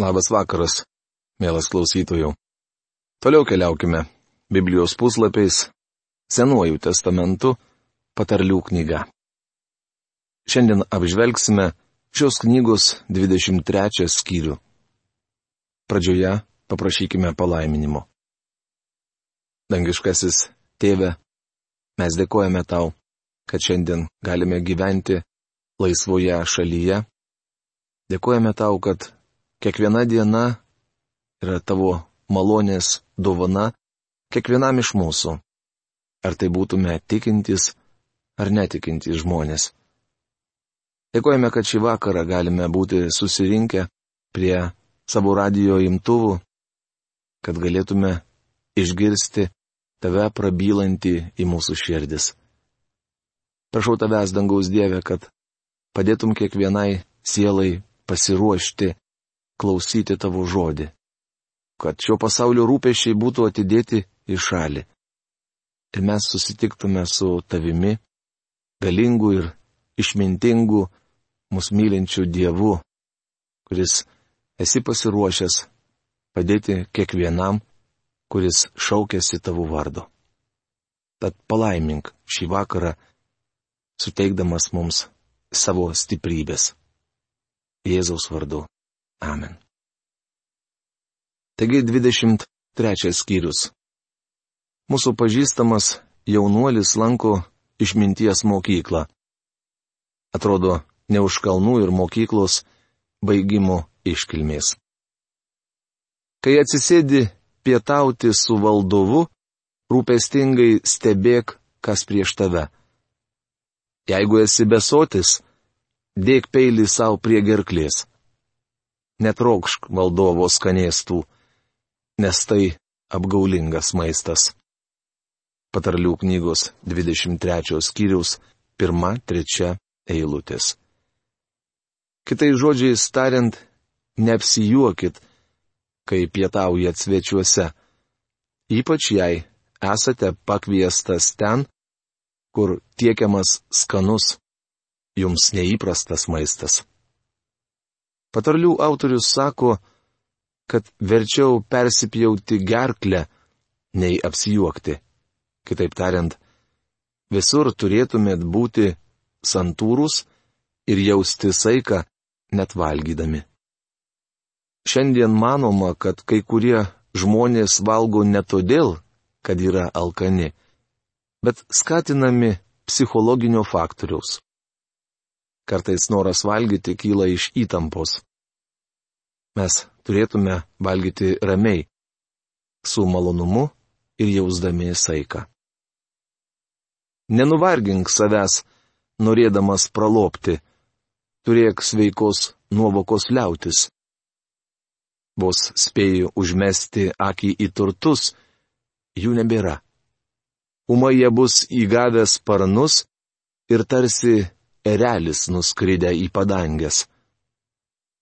Labas vakaras, mielas klausytojų. Toliau keliaukime Biblijos puslapiais Senuoju testamentu patarlių knyga. Šiandien apžvelgsime šios knygos 23 skyrių. Pradžioje paprašykime palaiminimo. Dangiškasis tėve, mes dėkojame tau, kad šiandien galime gyventi laisvoje šalyje. Dėkojame tau, kad Kiekviena diena yra tavo malonės dovana kiekvienam iš mūsų. Ar tai būtume tikintis ar netikintys žmonės. Dėkojame, kad šį vakarą galime būti susirinkę prie savo radio imtuvų, kad galėtume išgirsti tave prabylantį į mūsų širdis. Prašau tavęs, dangaus Dieve, kad padėtum kiekvienai sielai pasiruošti klausyti tavo žodį. Kad šio pasaulio rūpešiai būtų atidėti į šalį. Ir mes susitiktume su tavimi, galingu ir išmintingu, mus mylinčiu Dievu, kuris esi pasiruošęs padėti kiekvienam, kuris šaukėsi tavo vardo. Tad palaimink šį vakarą, suteikdamas mums savo stiprybės. Jėzaus vardu. Amen. Taigi 23 skyrius. Mūsų pažįstamas jaunuolis lanko išminties mokyklą. Atrodo, ne už kalnų ir mokyklos baigimo iškilmės. Kai atsisėdi pietauti su valdovu, rūpestingai stebėk, kas prieš tave. Jeigu esi besotis, dėk peilį savo prie gerklės netraukšk valdovo skanėstų, nes tai apgaulingas maistas. Patarlių knygos 23 skyriaus 1-3 eilutės. Kitai žodžiais tariant, neapsijuokit, kai pietaujat svečiuose, ypač jei esate pakviestas ten, kur tiekiamas skanus, jums neįprastas maistas. Patarlių autorius sako, kad verčiau persipjauti gerklę, nei apsijuokti. Kitaip tariant, visur turėtumėt būti santūrus ir jausti saiką, net valgydami. Šiandien manoma, kad kai kurie žmonės valgo ne todėl, kad yra alkani, bet skatinami psichologinio faktoriaus. Kartais noras valgyti kyla iš įtampos. Mes turėtume valgyti ramiai, su malonumu ir jausdami saiką. Nenuvargink savęs, norėdamas pralopti, turėk sveikos nuovokos liautis. Vos spėjai užmesti akį į turtus, jų nebėra. Umai jie bus įgavęs sparnus ir tarsi erelis nuskridė į padangęs.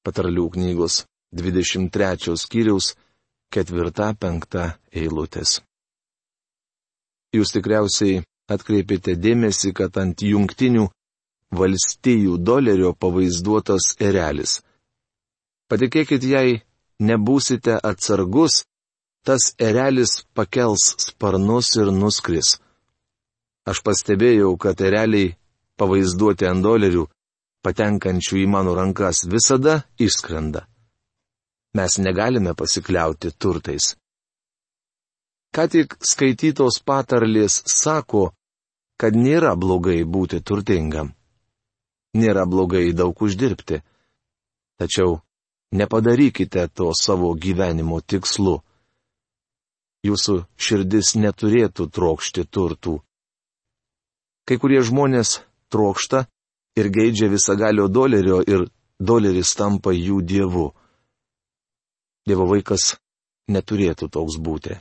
Patarlių knygos 23 skyriaus 4-5 eilutės. Jūs tikriausiai atkreipėte dėmesį, kad ant jungtinių valstijų dolerio pavaizduotas erelis. Patikėkit, jei nebūsite atsargus, tas erelis pakels sparnus ir nuskris. Aš pastebėjau, kad ereliai pavaizduoti ant dolerių, patenkančių į mano rankas, visada išskrenda. Mes negalime pasikliauti turtais. Ką tik skaitytos patarlės sako, kad nėra blogai būti turtingam. Nėra blogai daug uždirbti. Tačiau nepadarykite to savo gyvenimo tikslu. Jūsų širdis neturėtų trokšti turtų. Kai kurie žmonės trokšta ir geidžia visagalio dolerio ir doleris tampa jų dievu. Dievo vaikas neturėtų toks būti.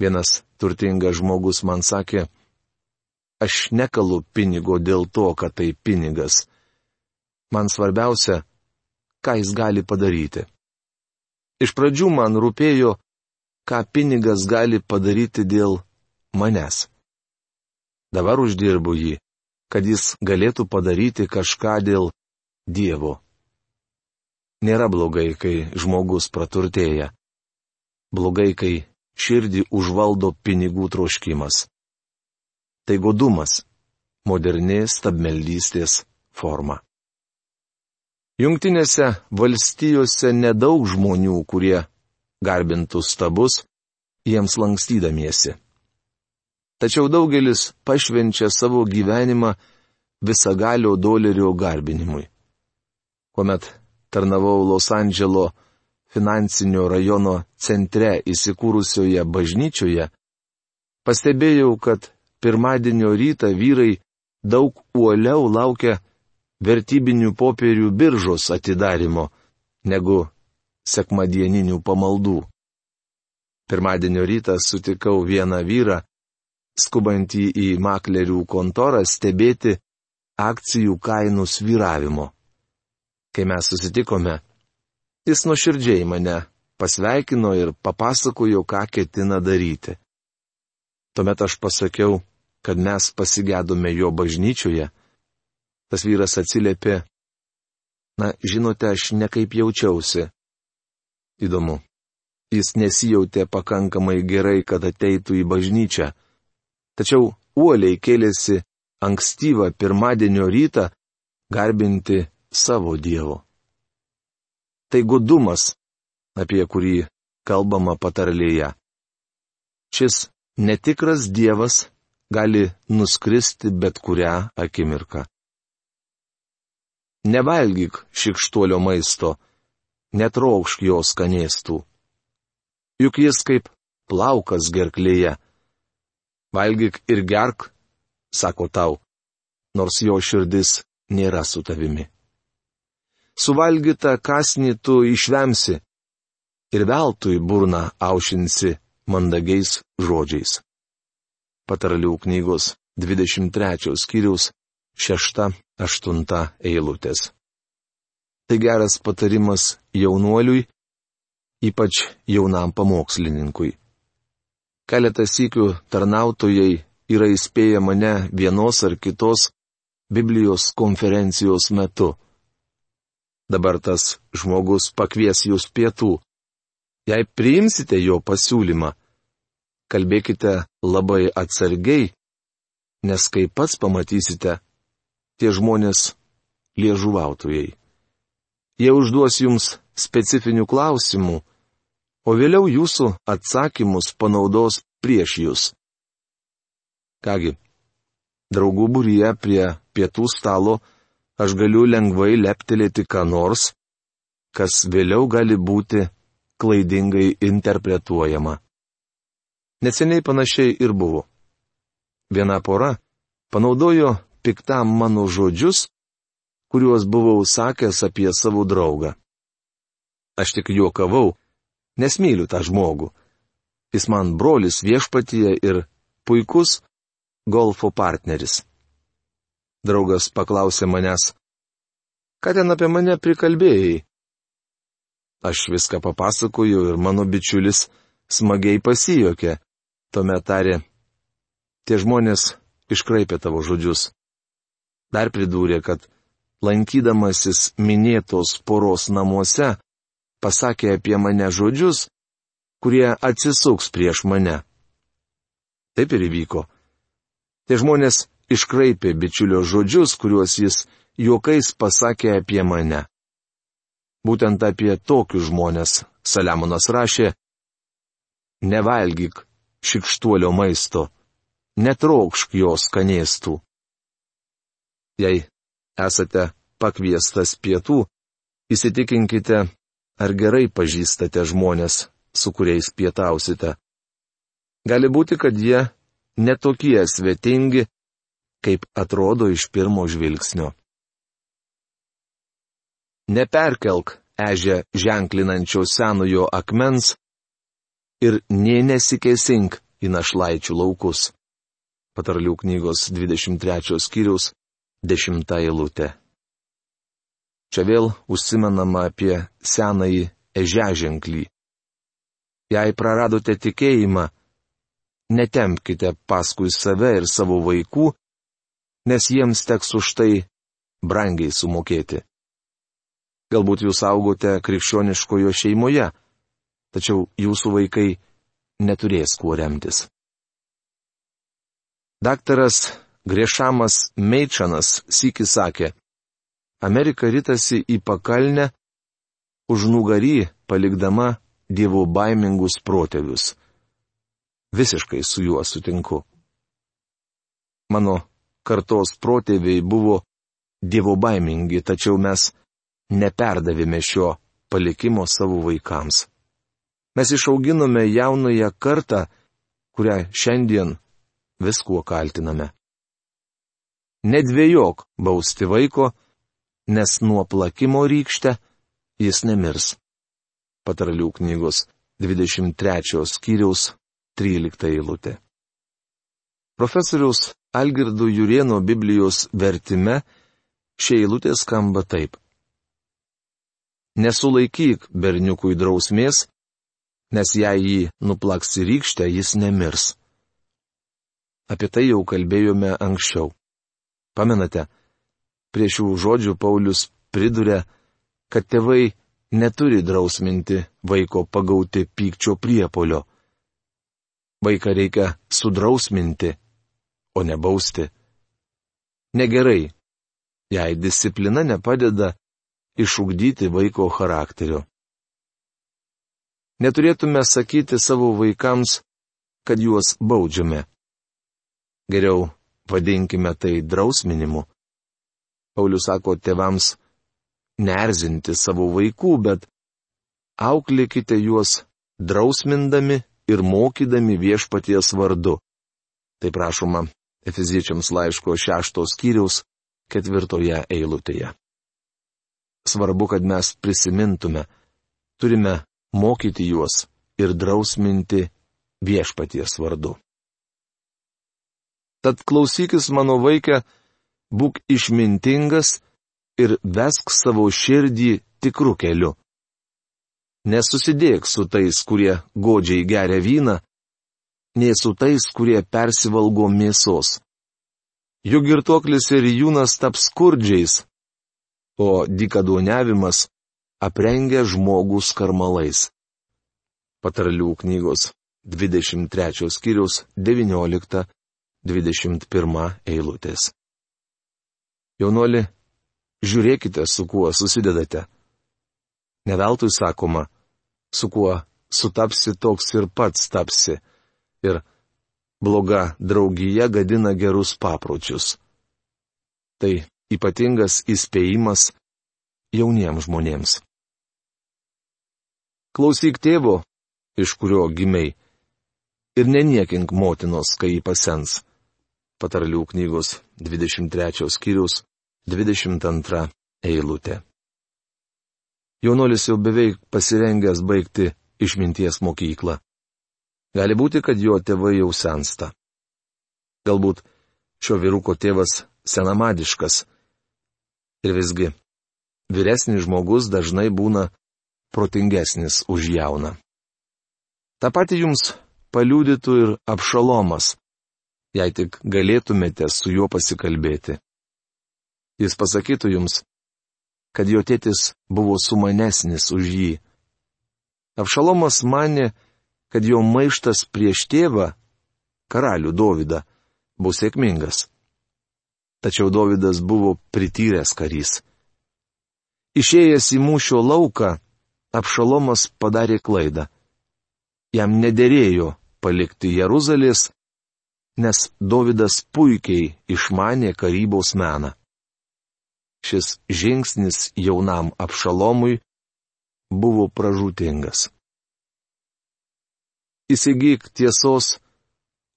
Vienas turtingas žmogus man sakė, aš nekalu pinigo dėl to, kad tai pinigas. Man svarbiausia, ką jis gali padaryti. Iš pradžių man rūpėjo, ką pinigas gali padaryti dėl manęs. Dabar uždirbu jį, kad jis galėtų padaryti kažką dėl Dievo. Nėra blogai, kai žmogus praturtėja. Blogai, kai širdį užvaldo pinigų troškimas. Tai godumas - moderni stabmeldystės forma. Jungtinėse valstijose nedaug žmonių, kurie garbintų stabus, jiems lankstydamiesi. Tačiau daugelis pašvenčia savo gyvenimą visagalio dolerio garbinimui. Kuomet tarnavau Los Andželo finansinio rajono centre įsikūrusioje bažnyčioje, pastebėjau, kad pirmadienio rytą vyrai daug uoliau laukia vertybinių popierių biržos atidarimo negu sekmadieninių pamaldų. Pirmadienio rytą sutikau vieną vyrą, skubantį į maklerių kontorą stebėti akcijų kainų sviravimo. Kai mes susitikome, jis nuoširdžiai mane pasveikino ir papasakojo, ką ketina daryti. Tuomet aš pasakiau, kad mes pasigėdome jo bažnyčioje. Tas vyras atsiliepė, na, žinote, aš nekaip jaučiausi. Įdomu. Jis nesijautė pakankamai gerai, kad ateitų į bažnyčią. Tačiau uoliai kėlėsi ankstyvą pirmadienio rytą garbinti savo Dievo. Tai gudumas, apie kurį kalbama patarlėje. Šis netikras Dievas gali nuskristi bet kurią akimirką. Nevalgyk šikštuolio maisto, netraukšk jo skanėstų. Juk jis kaip plaukas gerklėje. Valgyk ir gerk, sako tau, nors jo širdis nėra su tavimi. Suvalgytą kasnį tu išvemsi ir veltui burną aušinsi mandagiais žodžiais. Patarlių knygos 23 skyriaus 6-8 eilutės. Tai geras patarimas jaunuoliui, ypač jaunam pamokslininkui. Keletą sykių tarnautojai yra įspėję mane vienos ar kitos Biblijos konferencijos metu. Dabar tas žmogus pakvies jūs pietų. Jei priimsite jo pasiūlymą, kalbėkite labai atsargiai, nes kai pats pamatysite, tie žmonės liežuvautojai. Jie užduos jums specifinių klausimų, o vėliau jūsų atsakymus panaudos prieš jūs. Kągi, draugų būryje prie pietų stalo aš galiu lengvai leptelėti ką nors, kas vėliau gali būti klaidingai interpretuojama. Neseniai panašiai ir buvo. Viena pora panaudojo piktam mano žodžius kuriuos buvau sakęs apie savo draugą. Aš tik juokavau, nes myliu tą žmogų. Jis man brolis viešpatyje ir puikus golfo partneris. Draugas paklausė manęs, ką ten apie mane prikalbėjai. Aš viską papasakoju ir mano bičiulis smagiai pasijokė. Tuomet tarė, tie žmonės iškraipė tavo žodžius. Dar pridūrė, kad lankydamasis minėtos poros namuose, pasakė apie mane žodžius, kurie atsisuks prieš mane. Taip ir įvyko. Tie žmonės iškraipė bičiulio žodžius, kuriuos jis juokais pasakė apie mane. Būtent apie tokius žmonės Saliamonas rašė: Nevalgyk šikštuolio maisto, netraukšk jos skanėstų. Jei esate pakviestas pietų, įsitikinkite, ar gerai pažįstate žmonės, su kuriais pietausite. Gali būti, kad jie netokie svetingi, kaip atrodo iš pirmo žvilgsnio. Neperkelk ežę ženklinančio senojo akmens ir nė nesikėsink į našlaičių laukus. Patarlių knygos 23 skyrius dešimtą eilutę. Čia vėl užsimenama apie senąjį ežeženklį. Jei praradote tikėjimą, netempkite paskui save ir savo vaikų, nes jiems teks už tai brangiai sumokėti. Galbūt jūs augote krikščioniškojo šeimoje, tačiau jūsų vaikai neturės kuo remtis. Daktaras Griešamas Meičanas sįki sakė, Amerika rytasi į pakalnę, už nugarį palikdama dievo baimingus protėvius. Visiškai su juo sutinku. Mano kartos protėviai buvo dievo baimingi, tačiau mes neperdavėme šio palikimo savo vaikams. Mes išauginome jaunąją kartą, kurią šiandien viskuo kaltiname. Nedvėjok bausti vaiko, nes nuo plakimo rykšte jis nemirs. Patarlių knygos 23 skyriaus 13 eilutė. Profesoriaus Algirdo Jurieno Biblijos vertime šie eilutė skamba taip. Nesulaikyk berniukui drausmės, nes jei jį nuplaks į rykštę, jis nemirs. Apie tai jau kalbėjome anksčiau. Pamenate, prie šių žodžių Paulius priduria, kad tėvai neturi drausminti vaiko pagauti pykčio priepolio. Vaiką reikia sudrausminti, o ne bausti. Negerai, jei disciplina nepadeda išugdyti vaiko charakterio. Neturėtume sakyti savo vaikams, kad juos baudžiame. Geriau vadinkime tai drausminimu. Paulius sako tėvams, nerzinti savo vaikų, bet auklėkite juos drausmindami ir mokydami viešpaties vardu. Tai prašoma Efeziečiams laiško šeštos skyriaus ketvirtoje eilutėje. Svarbu, kad mes prisimintume, turime mokyti juos ir drausminti viešpaties vardu. Tad klausykis mano vaikė, būk išmintingas ir vesk savo širdį tikrų keliu. Nesusidėk su tais, kurie godžiai geria vyną, nei su tais, kurie persivalgo mėsos. Juk girtuoklis ir jūnas taps skurdžiais, o dikadoniavimas aprengia žmogų skarmalais. Patarlių knygos 23 skyrius 19-21 eilutės. Jaunoli, žiūrėkite, su kuo susidedate. Neveltui sakoma, su kuo sutapsi toks ir pats tapsi. Ir bloga draugija gadina gerus papročius. Tai ypatingas įspėjimas jauniems žmonėms. Klausyk tėvo, iš kurio gimiai, ir neniekink motinos, kai jį pasens. Patarlių knygos 23 skyrius 22 eilutė. Jaunuolis jau beveik pasirengęs baigti išminties mokyklą. Gali būti, kad jo tėvai jau sensta. Galbūt šio vyruko tėvas senamadiškas. Ir visgi, vyresnis žmogus dažnai būna protingesnis už jauną. Ta pati jums paliūdytų ir apšalomas, jei tik galėtumėte su juo pasikalbėti jis pasakytų jums, kad jo tėtis buvo sumanesnis už jį. Apšalomas mane, kad jo maištas prieš tėvą, karalių Dovydą, bus sėkmingas. Tačiau Dovydas buvo prityręs karys. Išėjęs į mūšio lauką, Apšalomas padarė klaidą. Jam nederėjo palikti Jeruzalės, nes Dovydas puikiai išmanė karybos meną šis žingsnis jaunam apšalomui buvo pražūtingas. Įsigyk tiesos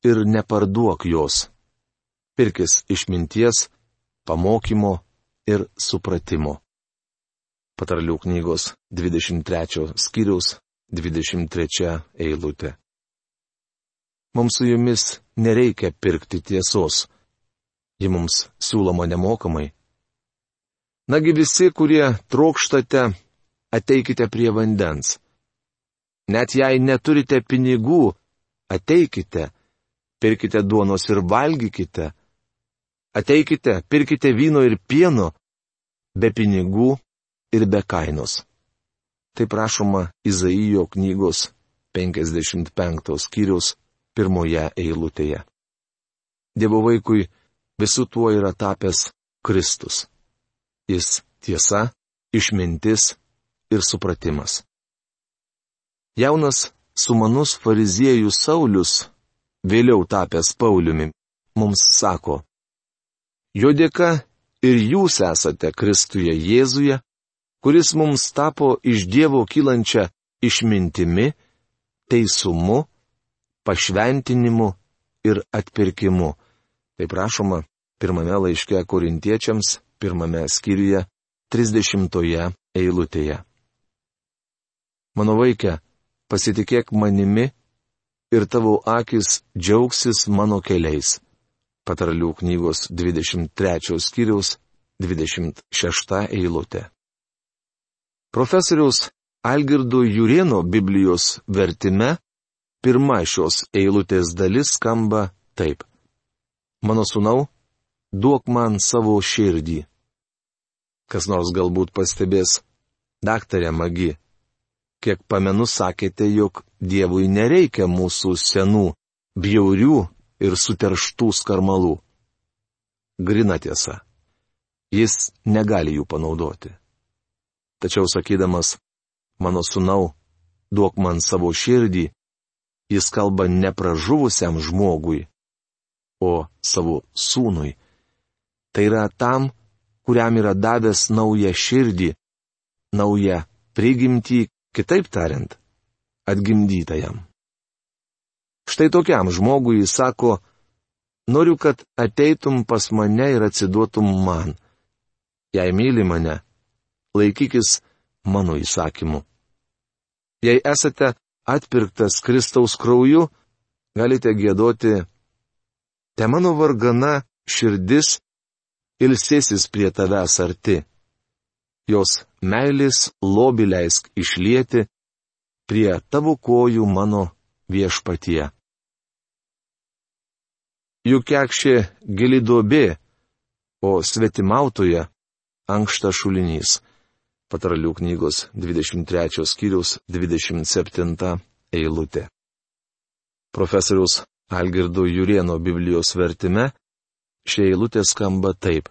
ir neparduok jos. Pirkis išminties, pamokymo ir supratimo. Patarlių knygos 23 skyriaus 23 eilutė. Mums su jumis nereikia pirkti tiesos. Ji mums siūloma nemokamai. Nagi visi, kurie trokštate, ateikite prie vandens. Net jei neturite pinigų, ateikite, pirkite duonos ir valgykite. Ateikite, pirkite vyno ir pieno, be pinigų ir be kainos. Tai prašoma Izaijo knygos 55 skyrius pirmoje eilutėje. Dievo vaikui visų tuo yra tapęs Kristus. Jis tiesa, išmintis ir supratimas. Jaunas sumanus fariziejų Saulis, vėliau tapęs Pauliumi, mums sako, Jo dėka ir jūs esate Kristuje Jėzuje, kuris mums tapo iš Dievo kylančią išmintimi, teisumu, pašventinimu ir atpirkimu. Tai prašoma pirmame laiške korintiečiams, pirmame skyriuje, 30 eilutėje. Mano vaikė, pasitikėk manimi ir tavo akis džiaugsis mano keliais. Patarlių knygos 23 skyriaus 26 eilutė. Profesoriaus Algirdo Jurieno Biblijos vertime pirma šios eilutės dalis skamba taip. Mano sūnau, duok man savo širdį. Kas nors galbūt pastebės, daktarė Magi, kiek pamenu sakėte, jog Dievui nereikia mūsų senų, bjaurių ir suterštų skarmalų. Grina tiesa. Jis negali jų panaudoti. Tačiau sakydamas, mano sunau, duok man savo širdį, jis kalba ne pražuvusiam žmogui, o savo sūnui. Tai yra tam, kuriam yra davęs naują širdį, naują prigimtį, kitaip tariant, atgimdytajam. Štai tokiam žmogui jis sako, noriu, kad ateitum pas mane ir atsiduotum man. Jei myli mane, laikykis mano įsakymu. Jei esate atpirktas Kristaus krauju, galite gėdoti, te mano vargana širdis ilsėsis prie tavęs arti. Jos meilės lobi leisk išlieti prie tavo kojų mano viešpatie juk kekšė gili duobė, o svetimautoje ankšta šulinys. Patralių knygos 23 skyriaus 27 eilutė. Profesoriaus Algirdo Jurieno Biblijos vertime šia eilutė skamba taip.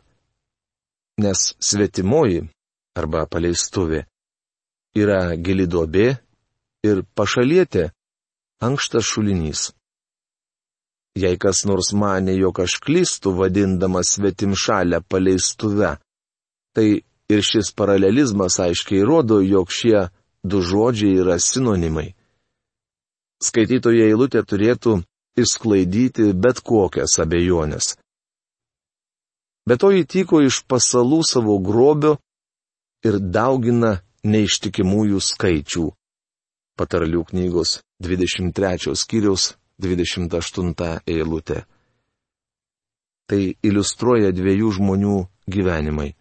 Nes svetimoji arba paleistuvė yra gili duobė ir pašalietė ankštas šulinys. Jei kas nors mane, jog aš klystu vadindamas svetim šalę paleistuve, tai ir šis paralelizmas aiškiai rodo, jog šie du žodžiai yra sinonimai. Skaitytoje eilutė turėtų išsklaidyti bet kokias abejonės. Bet to įtiko iš pasalų savo grobio ir daugina neištikimųjų skaičių. Patarlių knygos 23 skyriaus 28 eilutė. Tai iliustruoja dviejų žmonių gyvenimai.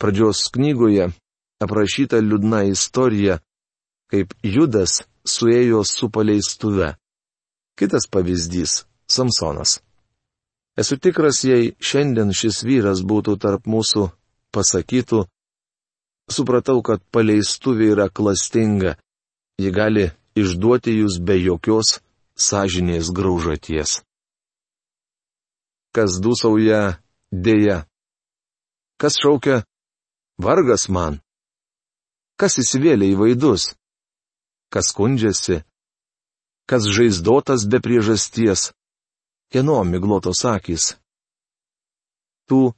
Pradžios knygoje aprašyta liūdna istorija, kaip Judas suėjo su paleistuve. Kitas pavyzdys - Samsonas. Esu tikras, jei šiandien šis vyras būtų tarp mūsų pasakytų, supratau, kad paleistuvė yra klastinga, ji gali išduoti jūs be jokios sąžinės graužaties. Kas dūsauja dėja. Kas šaukia vargas man. Kas įsivėlė į vaidus. Kas skundžiasi. Kas žaizdotas be priežasties. Kieno miglotos akis. Tų,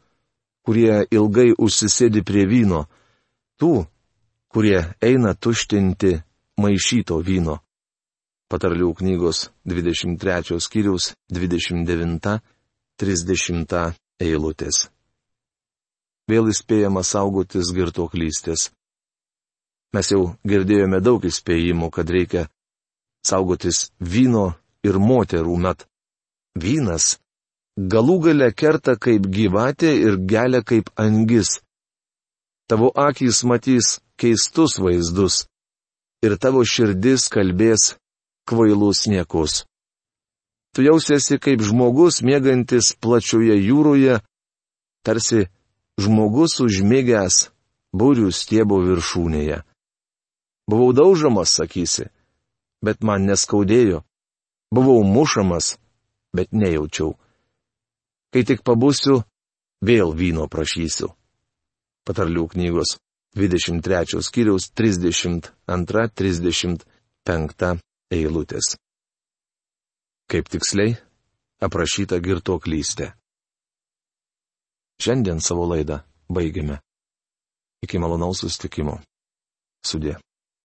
kurie ilgai užsisėdi prie vyno. Tų, kurie eina tuštinti maišyto vyno. Patarlių knygos 23 skyriaus 29-30 eilutės. Vėl įspėjama saugotis girtoklystės. Mes jau girdėjome daug įspėjimų, kad reikia saugotis vyno ir moterų met. Vynas galų gale kerta kaip gyvatė ir gelia kaip angis. Tavo akys matys keistus vaizdus ir tavo širdis kalbės kvailus niekus. Tu jausiesi kaip žmogus mėgantis plačioje jūroje, tarsi žmogus užmėgęs būrių stiebo viršūnėje. Buvau daužomas, sakysi, bet man neskaudėjo. Buvau mušamas, bet nejaučiau. Kai tik pabusiu, vėl vyno prašysiu. Patarlių knygos 23 skyriaus 32-35 eilutės. Kaip tiksliai aprašyta girtuoklystė. Šiandien savo laidą baigiame. Iki malonaus sustikimo. Sudė.